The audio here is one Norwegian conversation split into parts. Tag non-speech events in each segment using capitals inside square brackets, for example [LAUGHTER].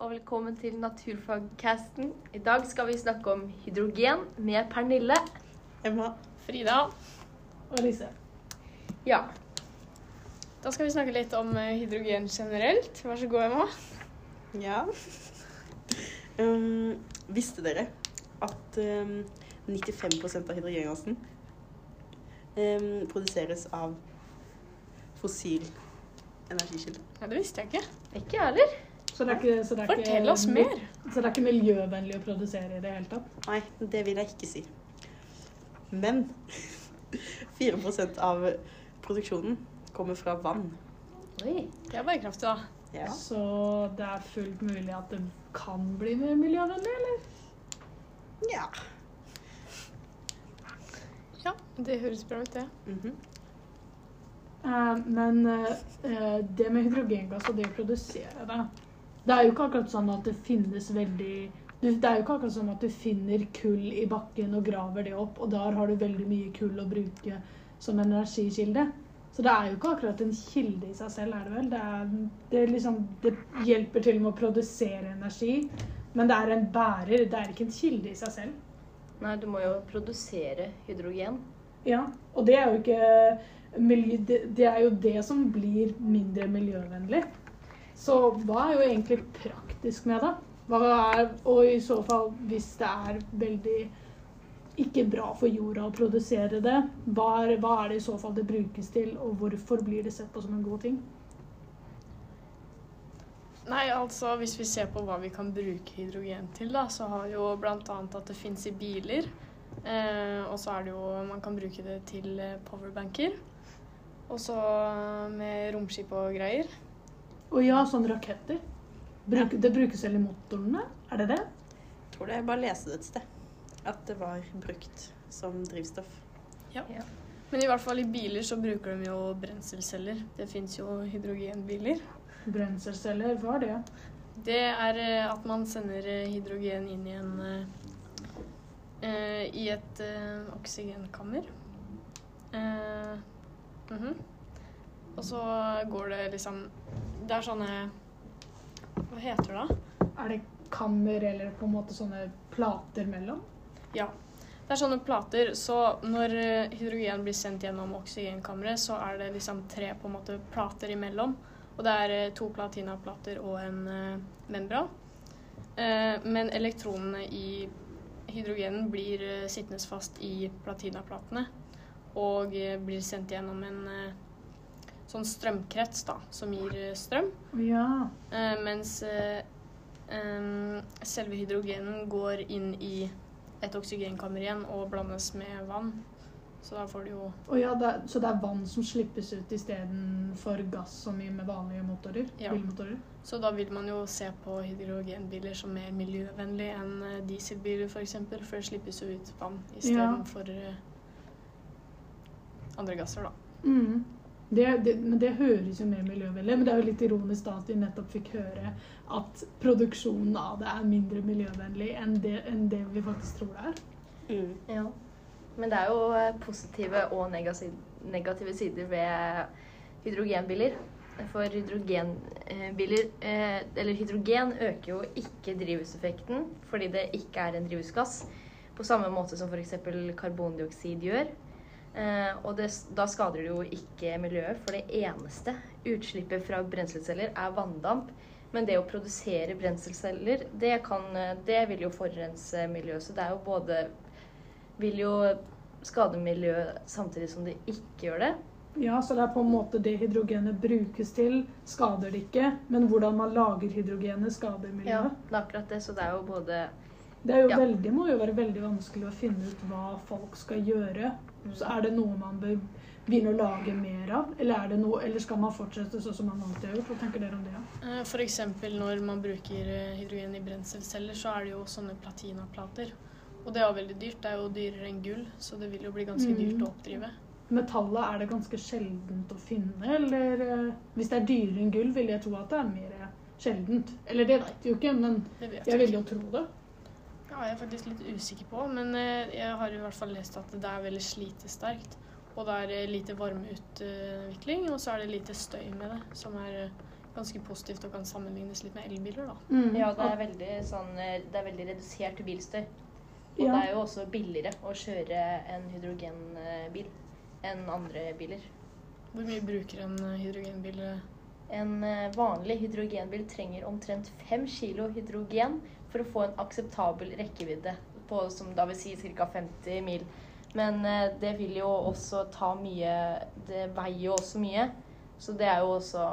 Og velkommen til Naturfagcasten. I dag skal vi snakke om hydrogen med Pernille. Emma. Frida. Og Lise. Ja. Da skal vi snakke litt om eh, hydrogen generelt. Vær så god, Emma. Ja. [LAUGHS] Um, visste dere at um, 95% av hydrogengassen um, produseres av fossil energikilde? Ja, det visste jeg ikke. Ikke jeg heller. Så det er ikke, så det er Fortell ikke, oss mer. Så det er ikke miljøvennlig å produsere i det hele tatt? Nei, det vil jeg ikke si. Men [LAUGHS] 4% av produksjonen kommer fra vann. Oi. Det er bærekraftig, da. Ja. Så det er fullt mulig at det kan bli mer miljøvennlig, eller? ja. Ja, det høres bra ut, det. Mm -hmm. uh, men uh, det med hydrogengass og det å produsere det Det er jo ikke akkurat sånn at det finnes veldig Det er jo ikke akkurat sånn at du finner kull i bakken og graver det opp, og der har du veldig mye kull å bruke som energikilde. Så det er jo ikke akkurat en kilde i seg selv, er det vel? Det, er, det, liksom, det hjelper til med å produsere energi, men det er en bærer, det er ikke en kilde i seg selv. Nei, du må jo produsere hydrogen. Ja, og det er jo ikke det er jo det som blir mindre miljøvennlig. Så hva er jo egentlig praktisk med det? Er, og i så fall, hvis det er veldig ikke bra for jorda å produsere det, hva er, hva er det i så fall det brukes til, og hvorfor blir det sett på som en god ting? Nei, altså hvis vi ser på hva vi kan bruke hydrogen til, da, så har jo bl.a. at det fins i biler. Eh, og så er det jo Man kan bruke det til eh, powerbanker. Og så med romskip og greier. Og ja, sånne raketter. Bruk, Det brukes vel i motorene? Er det det? Jeg tror det jeg bare leste det et sted. At det var brukt som drivstoff. Ja, Men i hvert fall i biler så bruker de jo brenselceller. Det fins jo hydrogenbiler. Brenselceller, hva er det? Det er eh, at man sender eh, hydrogen inn i en eh, eh, I et uh, oksygenkammer. Eh, mhm. Og så går det liksom Det er sånne Hva heter det? da? Er det kammer eller på en måte sånne plater mellom? Ja. Det er sånne plater, så når eh, hydrogen blir sendt gjennom oksygenkammeret, så er det liksom tre på en måte plater imellom. Og det er eh, to platinaplater og en eh, membran. Men elektronene i hydrogenen blir sittende fast i platinaplatene og blir sendt gjennom en sånn strømkrets da, som gir eh, strøm. Ja. Eh, mens eh, selve hydrogenen går inn i et oksygenkammer igjen og blandes med vann. Så da får du jo oh, ja, det er, så det er vann som slippes ut istedenfor gass som i med vanlige motorer? Ja. Bilmotorer? Så da vil man jo se på hydrogenbiler som mer miljøvennlig enn eh, dieselbiler f.eks., for, eksempel, for det slippes jo ut vann istedenfor ja. andre gasser, da. Mm. Det, det, men det høres jo mer miljøvennlig Men det er jo litt ironisk da at vi nettopp fikk høre at produksjonen av det er mindre miljøvennlig enn det, enn det vi faktisk tror det er. Mm. Ja. Men det er jo eh, positive og negative sider ved hydrogenbiler. For hydrogenbiler eh, Eller hydrogen øker jo ikke drivhuseffekten fordi det ikke er en drivhusgass. På samme måte som f.eks. karbondioksid gjør. Eh, og det, da skader det jo ikke miljøet, for det eneste utslippet fra brenselceller er vanndamp. Men det å produsere brenselceller, det, kan, eh, det vil jo forurense miljøet. Så det er jo både Vil jo skade miljøet samtidig som det ikke gjør det. Ja, så det er på en måte det hydrogenet brukes til, skader det ikke. Men hvordan man lager hydrogenet, skader miljøet. Ja, det er akkurat det. Så det er jo både Det er jo Ja. veldig, må jo være veldig vanskelig å finne ut hva folk skal gjøre. Så er det noe man bør begynne å lage mer av? Eller, er det noe, eller skal man fortsette sånn som man alltid har gjort? Hva tenker dere om det? Ja? F.eks. For eksempel når man bruker eh, hydrogen i brenselceller, så er det jo sånne platinaplater. Og det er jo veldig dyrt. Det er jo dyrere enn gull, så det vil jo bli ganske Mm. dyrt å oppdrive. Metallet er det ganske sjeldent å finne, eller eh, hvis det er dyrere enn gull, vil jeg tro at det er mer sjeldent. Eller det vet vi jo ikke, men jeg jeg vil jo tro det. Ja, jeg er faktisk litt usikker på, men eh, jeg har i hvert fall lest at det er veldig slitesterkt. Og det er eh, lite varmeutvikling, og så er det lite støy med det, som er eh, ganske positivt og kan sammenlignes litt med elbiler, da. Mm. Ja, det er veldig sånn Det er veldig redusert bilstøy. Og Ja. det er jo også billigere å kjøre en hydrogenbil enn andre biler. Hvor mye bruker en hydrogenbil? En eh, vanlig hydrogenbil trenger omtrent 5 kilo hydrogen for å få en akseptabel rekkevidde, på, som da vil si ca. 50 mil. Men eh, det vil jo også ta mye Det veier jo også mye. Så det er jo også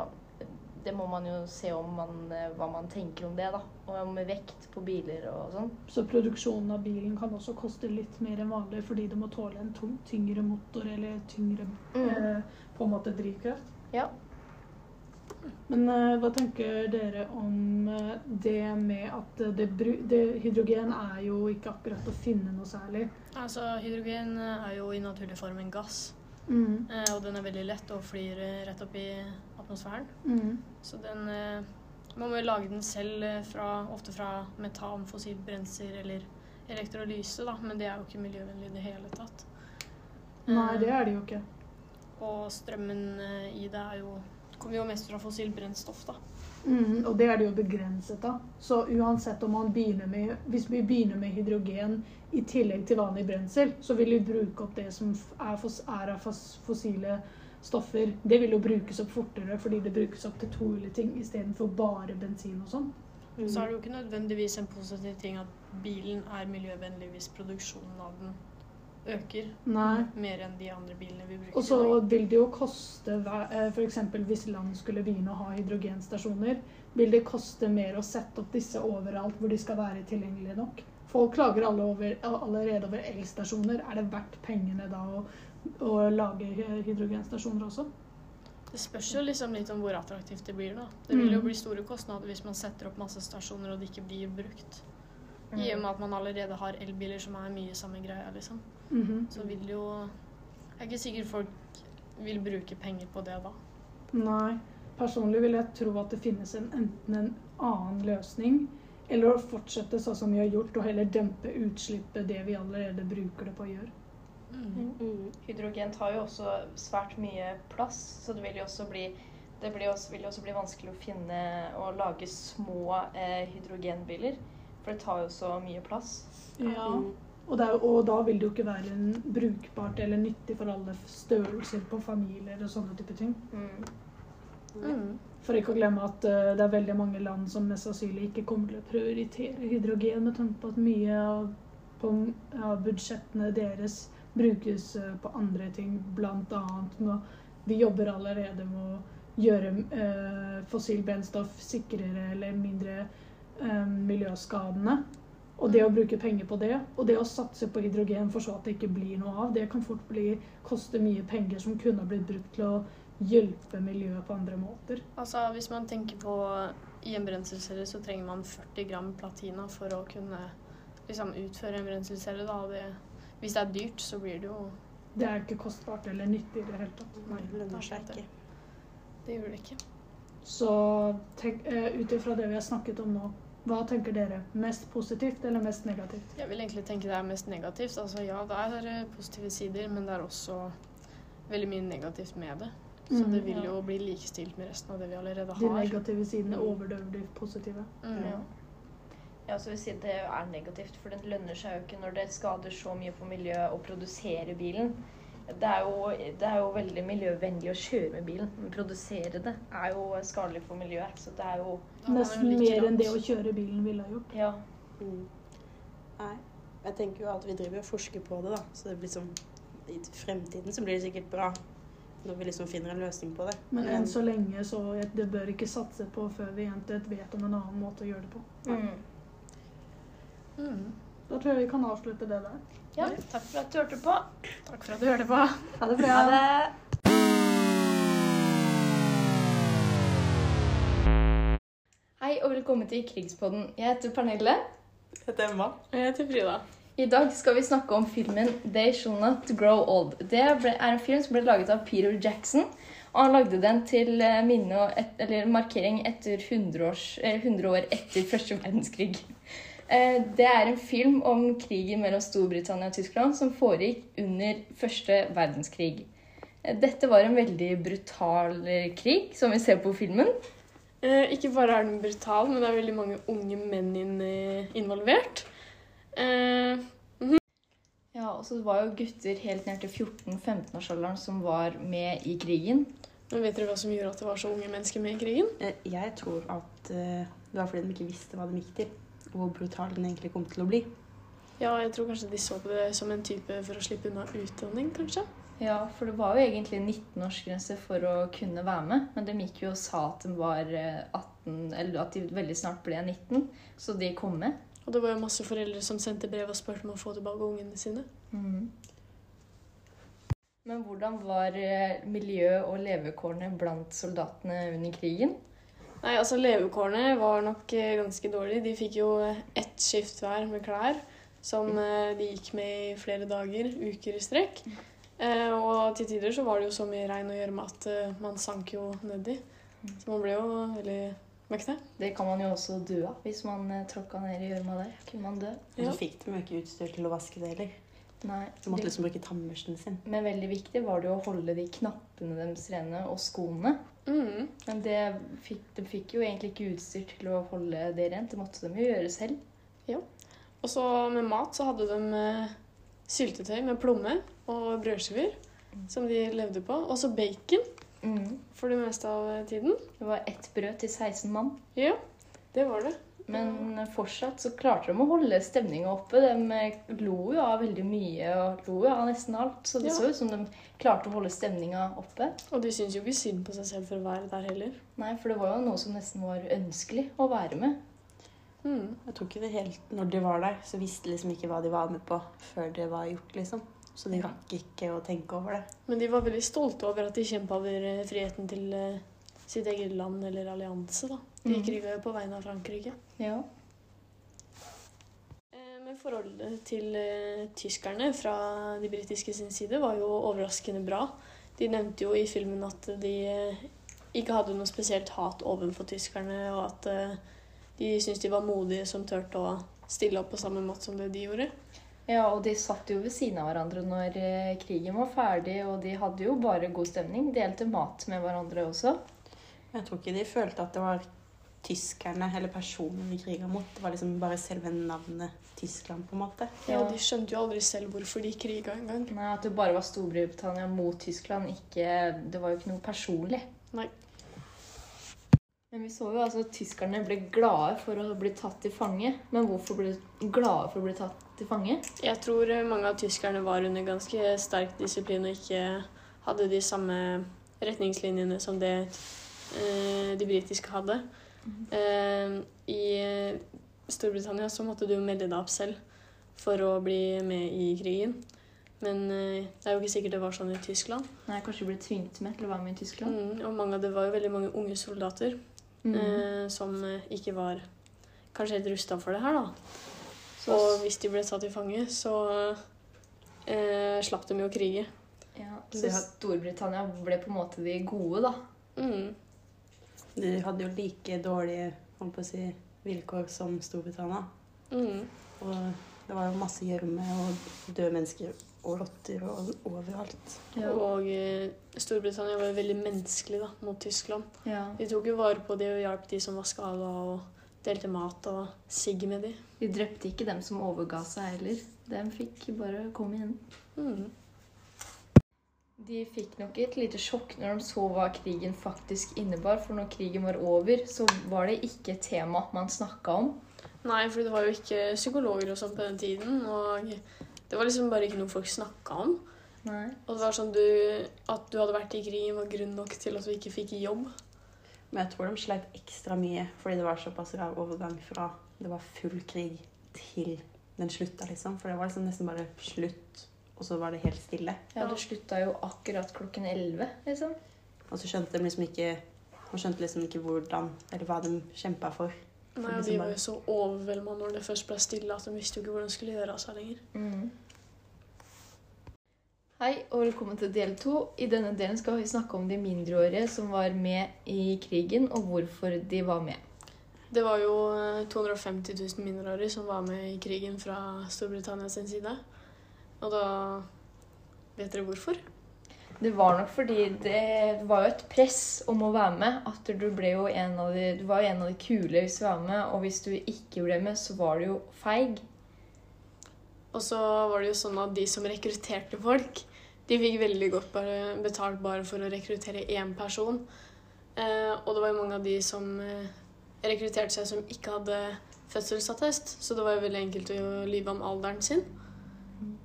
Det må man jo se om man, eh, hva man tenker om det, da. Og om vekt på biler og sånn. Så produksjonen av bilen kan også koste litt mer enn vanlig fordi det må tåle en tyngre motor eller tyngre eh, på en måte drivkraft. Ja. Men uh, hva tenker dere om eh, det med at det, bru- det, hydrogen er jo ikke akkurat å finne noe særlig? Altså, hydrogen eh, er jo i naturlig form en gass, Mm. Uh, og den er veldig lett og flyr eh, rett opp i atmosfæren. Mm. Så den uh, Man må jo lage den selv, eh, fra, ofte fra metan, fossilt brensel eller elektrolyse, da, men det er jo ikke miljøvennlig i det hele tatt. Nei, Eh, det er det jo ikke. Og strømmen eh, i det er jo kommer jo mest fra fossilt brennstoff, da. Mm, og det er det jo begrenset av. Så uansett om man begynner med Hvis vi begynner med hydrogen i tillegg til vanlig brensel, så vil vi bruke opp det som er, fos, er av fos, fossile stoffer. Det vil jo brukes opp fortere fordi det brukes opp til to ulike ting istedenfor bare bensin og sånn. Så er det jo ikke nødvendigvis en positiv ting at bilen er miljøvennlig hvis produksjonen av den øker Nei. mer enn de andre bilene vi bruker. Og så vil det jo koste F.eks. hvis land skulle begynne å ha hydrogenstasjoner, vil det koste mer å sette opp disse overalt hvor de skal være tilgjengelige nok. Folk klager alle over, allerede over elstasjoner. Er det verdt pengene da å, å lage hydrogenstasjoner også? Det spørs jo liksom litt om hvor attraktivt det blir. da. Det vil jo Mm. bli store kostnader hvis man setter opp masse stasjoner og det ikke blir brukt. Mm. I og med at man allerede har elbiler som er mye samme greia, liksom. Mhm. Så vil jo Jeg er ikke sikker folk vil bruke penger på det da. Nei. Personlig vil jeg tro at det finnes en, enten en annen løsning, eller å fortsette sånn som vi har gjort, og heller dempe utslippet det vi allerede bruker det på å gjøre. Mm. Mm. Hydrogen tar jo også svært mye plass, så det vil jo også bli det blir også, vil jo også bli vanskelig å finne og lage små eh, hydrogenbiler. For det tar jo så mye plass. Ja. Mm. Og, det er, og da vil det jo ikke være en brukbart eller nyttig for alle størrelser på familier og sånne type ting. Mm. Mm. For ikke å glemme at uh, det er veldig mange land som mest sannsynlig ikke kommer til å prioritere hydrogen, med tanke på at mye av, på, av budsjettene deres brukes uh, på andre ting, annet med Vi jobber allerede med å gjøre uh, fossil brennstoff sikrere eller mindre eh, miljøskadende. Og det å bruke penger på det, og det å satse på hydrogen for så at det ikke blir noe av, det kan fort bli, koste mye penger som kunne blitt brukt til å hjelpe miljøet på andre måter. Altså, hvis man tenker på i en brenselcelle, så trenger man 40 gram platina for å kunne liksom, utføre en brenselcelle. Da. Det, hvis det er dyrt, så blir det jo Det er ikke kostbart eller nyttig i det hele tatt. Nei, det lønner seg ikke. Det gjør det ikke. Så uh, ut ifra det vi har snakket om nå, hva tenker dere? Mest positivt eller mest negativt? Jeg vil egentlig tenke det er mest negativt. Altså ja, det er eh, positive sider, men det er også veldig mye negativt med det. Så Mm, det vil ja. jo bli likestilt med resten av det vi allerede har. De negative sidene overdøver de positive. Mm. Ja. Ja, så vil si det er negativt, for det lønner seg jo ikke når det skader så mye på miljøet å produsere bilen. Det er, jo, det er jo veldig miljøvennlig å kjøre med bilen, men produsere det er jo skadelig for miljøet. Så det er jo Nesten mer enn det å kjøre bilen ville ha gjort. Ja. Mm. Nei. Jeg tenker jo at vi driver og forsker på det, da. Så det blir sånn I fremtiden så blir det sikkert bra. Når vi liksom finner en løsning på det. Men enn så lenge så det bør ikke satse på før vi eventuelt vet om en annen måte å gjøre det på. Mm. Mm. Da tror jeg vi kan avslutte det der. ja. Takk for at du hørte på. Takk for at du hørte på. Ha det bra. Ha det. Hei og velkommen til Krigspodden. Jeg heter Pernille. Jeg heter Emma. Og Jeg heter Frida. I dag skal vi snakke om filmen They Shall Not Grow Old. Det er en film som ble laget av Peter Jackson. Og han lagde den til eh, minne og et, eller markering etter 100, års, eh, 100 år etter første verdenskrig. Eh, Det er en film om krigen mellom Storbritannia og Tyskland som foregikk under første verdenskrig. Eh, Dette var en veldig brutal eh, krig, som vi ser på filmen. Eh, ikke bare er den brutal, men det er veldig mange unge menn inn, involvert. Eh, Ja, og så var jo gutter helt ned til 14-15-årsalderen som var med i krigen. men vet dere hva som gjorde at det var så unge mennesker med i krigen? Eh, Jeg tror at eh, det var fordi de ikke visste hva de gikk til. Hvor brutal den egentlig kom til å bli. Ja, jeg tror kanskje de så på det som en type for å slippe unna utdanning, kanskje. Ja, for det var jo egentlig 19-årsgrense for å kunne være med. Men de gikk jo og sa at de var eh, 18, eller at de veldig snart ble 19, så de kom med. Og det var jo masse foreldre som sendte brev og spurte om å få tilbake ungene sine. Mm. Men hvordan var eh, miljø- og levekårene blant soldatene under krigen? Nei, altså levekårene var nok eh, ganske dårlige. De fikk jo eh, ett skift hver med klær som eh, de gikk med i flere dager, uker i strekk. Eh, og til tider så var det jo så mye regn og gjørme at man sank jo nedi. Så man ble jo veldig møkkete. Det kan man jo også dø av hvis man tråkka ned i gjørma der. Kunne man dø? Og så fikk de jo ikke utstyr til å vaske det heller. Nei. De måtte liksom bruke tannbørsten sin. Men veldig viktig var det jo å holde de knappene deres rene og skoene. Mm. Men det fikk, de fikk jo egentlig ikke utstyr til å holde det rent. Det måtte de jo gjøre selv. Og så med mat så hadde de eh, syltetøy med plomme og brødskiver som de levde på. Og så bacon for det meste av tiden. Det var ett brød til 16 mann. Ja, det var det. Men fortsatt så klarte de å holde stemninga oppe. De lo jo av veldig mye og lo jo av nesten alt. Så det Ja. så ut som de klarte å holde stemninga oppe. Og de syntes jo ikke synd på seg selv for å være der heller. Nei, for det var jo noe som nesten var ønskelig å være med. Mm. Jeg tror ikke det helt Når de var der, så visste de liksom ikke hva de var med på før det var gjort, liksom. Så de rakk ikke å tenke over det. Men de var veldig stolte over at de kjempa over eh, friheten til eh, sitt eget land eller allianse. da. De Mhm. kriga jo på vegne av Frankrike. Ja. Eh, Men forholdet til eh, tyskerne fra de britiske sin side var jo overraskende bra. De nevnte jo i filmen at de eh, ikke hadde noe spesielt hat overfor tyskerne, og at de syntes de var modige som turte å stille opp på samme måte som det de gjorde. ja, og de satt jo ved siden av hverandre når krigen var ferdig, og de hadde jo bare god stemning. Delte mat med hverandre også. Jeg tror ikke de følte at det var tyskerne eller personen de kriga mot. Det var liksom bare selve navnet Tyskland, på en måte. Ja, De skjønte jo aldri selv hvorfor de kriga engang. Nei, At det bare var Storbritannia mot Tyskland. Ikke, det var jo ikke noe personlig. Nei. Men vi så jo altså at tyskerne ble glade for å bli tatt til fange. Men hvorfor ble de glade for å bli tatt til fange? Jeg tror eh, mange av tyskerne var under ganske sterk disiplin og ikke hadde de samme retningslinjene som det de britiske hadde. Eh, I eh, Storbritannia så måtte du melde deg opp selv for å bli med i krigen. Men eh, det er jo ikke sikkert det var sånn i Tyskland. Nei, Kanskje du ble tvunget med til å være med i Tyskland. Mm, og mange det var jo veldig mange unge soldater Mm. eh, som eh, ikke var kanskje helt rusta for det her, da. Så, Og hvis de ble tatt i fange, så eh, slapp de jo å krige. ja, så Storbritannia ble på en måte de gode, da. Mm. De hadde jo like dårlige holdt på å si, vilkår som Storbritannia. Mm. Og det var jo masse gjørme og døde mennesker og rotter og overalt. Ja. Og eh, Storbritannia var jo veldig menneskelig da, mot Tyskland. Ja. De tok jo vare på de og hjalp de som var skada, og delte mat og sigg med de. De drepte ikke dem som overga seg heller. De fikk bare komme inn. Mm. De fikk nok et lite sjokk når de så hva krigen faktisk innebar. For når krigen var over, så var det ikke et tema man snakka om. Nei, for det var jo ikke psykologer og sånn på den tiden. Og det var liksom bare ikke noe folk snakka om. Nei. Og det var sånn du, at du hadde vært i krigen var grunn nok til at du ikke fikk jobb. Men jeg tror de sleit ekstra mye fordi det var såpass rar overgang fra det var full krig til den slutta, liksom. For det var liksom nesten bare slutt, og så var det helt stille. Ja, det slutta jo akkurat klokken 11, liksom. Og så skjønte de liksom ikke Man skjønte liksom ikke hvordan, eller hva de kjempa for. Nei, liksom De var jo så overvelda når det først ble stille, at de visste jo ikke hvordan de skulle gjøre av seg lenger. Mm. Hei og velkommen til del to. I denne delen skal vi snakke om de mindreårige som var med i krigen, og hvorfor de var med. Det var jo eh, 250 000 mindreårige som var med i krigen fra Storbritannia sin side. Og da Vet dere hvorfor? Det var nok fordi det var jo et press om å være med. At du ble jo en av de, du var jo en av de kule hvis du var med, og hvis du ikke ble med, så var du jo feig. Og så var det jo sånn at de som rekrutterte folk, de fikk veldig godt bare betalt bare for å rekruttere én person. Eh, og det var jo mange av de som eh, rekrutterte seg som ikke hadde fødselsattest, så det var jo veldig enkelt å lyve om alderen sin.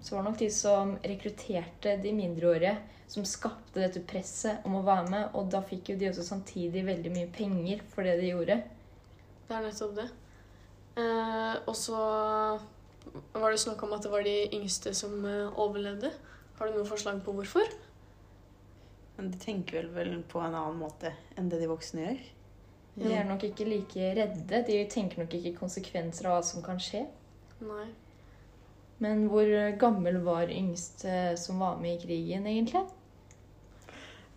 Så var det nok de som rekrutterte de mindreårige, som skapte dette presset om å være med, og da fikk jo de også samtidig veldig mye penger for det de gjorde. Det er nettopp det. Eh, og så var det snakk om at det var de yngste som eh, overlevde. Har du noen forslag på hvorfor? Men de tenker vel, vel på en annen måte enn det de voksne gjør. De er nok ikke like redde. De tenker nok ikke konsekvenser av hva som kan skje. Nei. Men hvor gammel var yngste som var med i krigen, egentlig?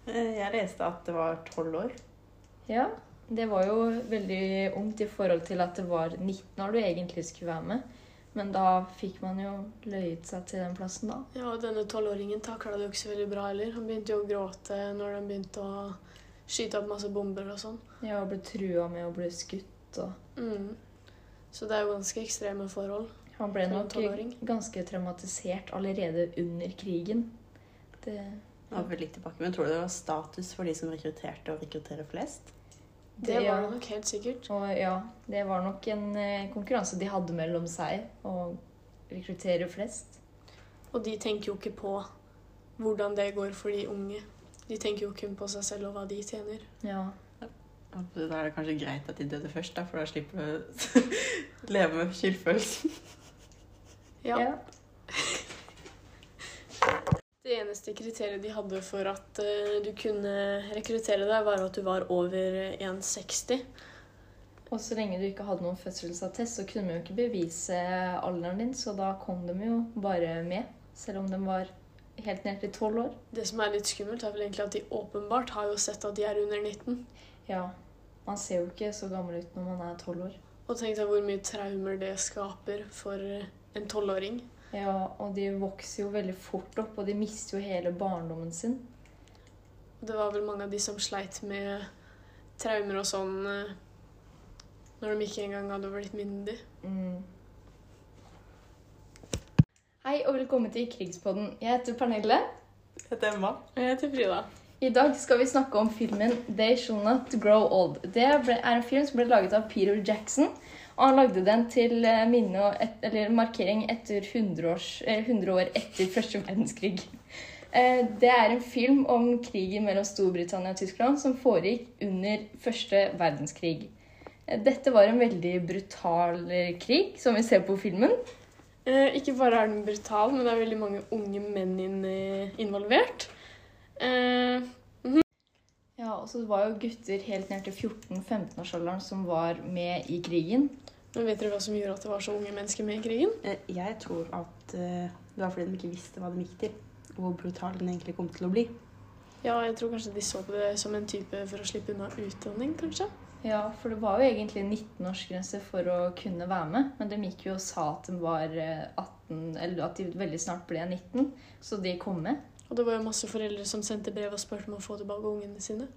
Eh, Jeg leste at det var tolv år. Ja, det var jo veldig ungt i forhold til at det var 19 år du egentlig skulle være med. Men da fikk man jo løyet seg til den plassen, da. Ja, og denne tolvåringen takla det jo ikke så veldig bra heller. Han begynte jo å gråte når de begynte å skyte opp masse bomber og sånn. Ja, og ble trua med å bli skutt og Mm. Så det er jo ganske ekstreme forhold. Han ble nok ganske traumatisert allerede under krigen. Det, Det var vel litt tilbake, Men tror du det var status for de som rekrutterte å rekruttere flest? Det, Det, var det nok helt sikkert. og ja, det var nok en eh, konkurranse de hadde mellom seg, å rekruttere flest. Og de tenker jo ikke på hvordan det går for de unge. De tenker jo kun på seg selv og hva de tjener. Ja. Da er det kanskje greit at de døde først, da, for da slipper du å [LAUGHS] leve med skyldfølelsen. Ja. ja. [LAUGHS] Det eneste kriteriet de hadde for at eh, du kunne rekruttere deg, var at du var over 1,60. Og så lenge du ikke hadde noen fødselsattest, så kunne vi jo ikke bevise alderen din, så da kom de jo bare med, selv om de var helt ned til tolv år. Det som er litt skummelt, er vel egentlig at de åpenbart har jo sett at de er under 19. Ja, man ser jo ikke så gammel ut når man er tolv år. Og tenk deg hvor mye traumer det skaper for eh, en tolvåring. Ja, og de vokser jo veldig fort opp, og de mister jo hele barndommen sin. Det var vel mange av de som sleit med traumer og sånn eh, når de ikke engang hadde blitt myndig. Mm. Hei og velkommen til Krigspodden. Jeg heter Pernille. Heter Emma. Og jeg heter Frida. I dag skal vi snakke om filmen They Shall Not Grow Old. Det er en film som ble laget av Peter Jackson. Og han lagde den til eh, minne et, eller markering etter 100, års, eh, 100 år etter første verdenskrig. [LAUGHS] Eh, Det er en film om krigen mellom Storbritannia og Tyskland som foregikk under første verdenskrig. Eh, Dette var en veldig brutal krig, som vi ser på filmen. Ikke bare er den brutal, men det er veldig mange unge menn involvert. Eh, det var jo gutter helt ned til 14-15-årsalderen som var med i krigen. men vet dere hva som gjorde at det var så unge mennesker med i krigen? Eh, Jeg tror at eh, det var fordi de ikke visste hva de gikk til. og Hvor brutal den egentlig kom til å bli. Ja, jeg tror kanskje de så på det som en type for å slippe unna utdanning, kanskje. Ja, for det var jo egentlig 19-årsgrense for å kunne være med. Men de gikk jo og sa at de var eh, 18, eller at de veldig snart ble 19, så de kom med. Og det var jo masse foreldre som sendte brev og spurte om å få tilbake ungene sine.